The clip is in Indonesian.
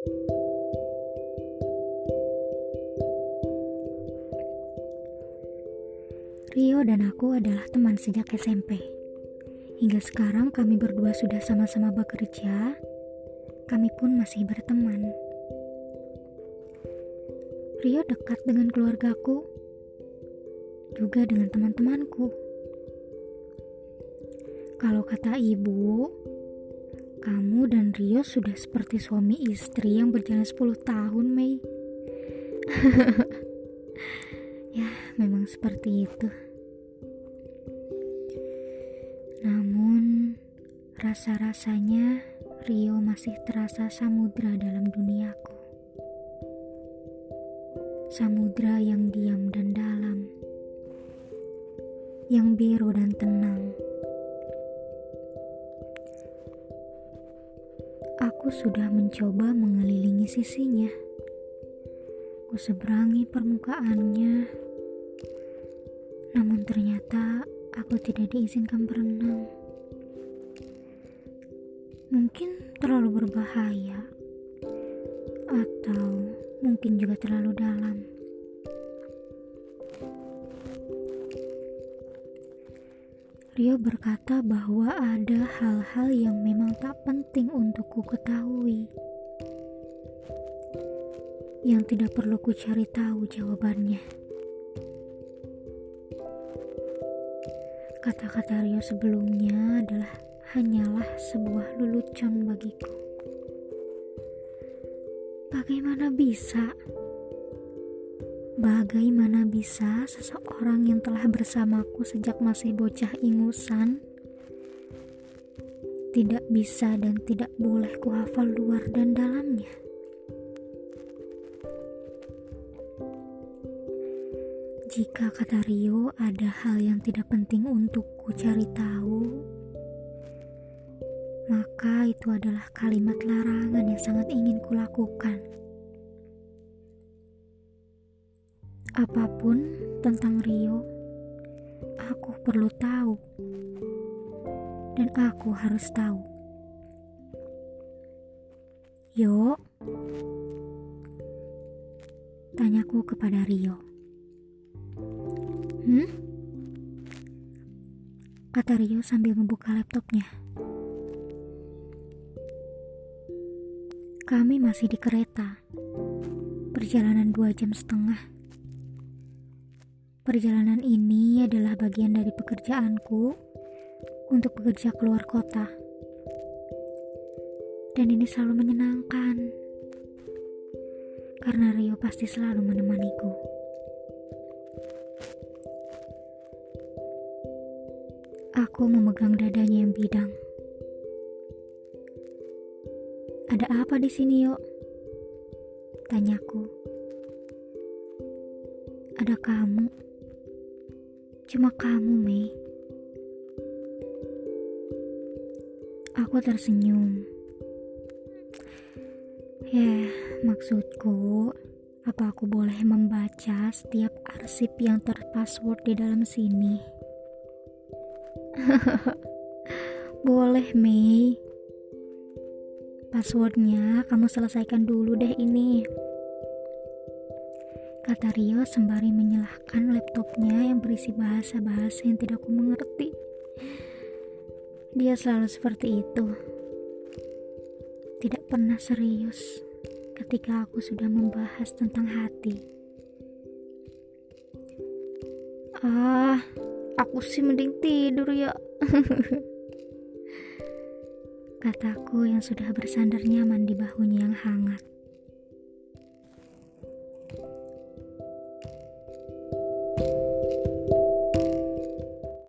Rio dan aku adalah teman sejak SMP. Hingga sekarang kami berdua sudah sama-sama bekerja, kami pun masih berteman. Rio dekat dengan keluargaku, juga dengan teman-temanku. Kalau kata ibu, kamu dan Rio sudah seperti suami istri yang berjalan 10 tahun, Mei. Ya, memang seperti itu. Namun, rasa-rasanya Rio masih terasa samudra dalam duniaku. Samudra yang diam dan dalam, yang biru dan tenang. Aku sudah mencoba mengelilingi sisinya Ku seberangi permukaannya, namun ternyata aku tidak diizinkan berenang. Mungkin terlalu berbahaya, atau mungkin juga terlalu dalam. Rio berkata bahwa ada hal-hal yang memang tak penting untukku ketahui yang tidak perlu ku cari tahu jawabannya. Kata-kata Rio sebelumnya adalah hanyalah sebuah lelucon bagiku. Bagaimana bisa? Bagaimana bisa seseorang yang telah bersamaku sejak masih bocah ingusan tidak bisa dan tidak boleh kuhafal luar dan dalamnya? Jika kata Rio ada hal yang tidak penting untukku cari tahu, maka itu adalah kalimat larangan yang sangat ingin kulakukan. Apa pun tentang Rio, aku perlu tahu, dan aku harus tahu. Yo, tanyaku kepada Rio. Hmm? Kata Rio sambil membuka laptopnya. Kami masih di kereta. Perjalanan dua jam setengah. Perjalanan ini adalah bagian dari pekerjaanku untuk bekerja keluar kota. Dan ini selalu menyenangkan. Karena Rio pasti selalu menemaniku. Aku memegang dadanya yang bidang. Ada apa di sini, yuk? Tanyaku. Ada kamu. Cuma kamu, Mei. Aku tersenyum. Ya, maksudku, apa aku boleh membaca setiap arsip yang terpassword di dalam sini? Boleh, Mei. Passwordnya kamu selesaikan dulu deh ini. Kata Rio sembari menyalahkan laptopnya yang berisi bahasa-bahasa yang tidak aku mengerti. Dia selalu seperti itu. Tidak pernah serius ketika aku sudah membahas tentang hati. Ah, Aku sih mending tidur ya. Kataku yang sudah bersandar nyaman di bahunya yang hangat.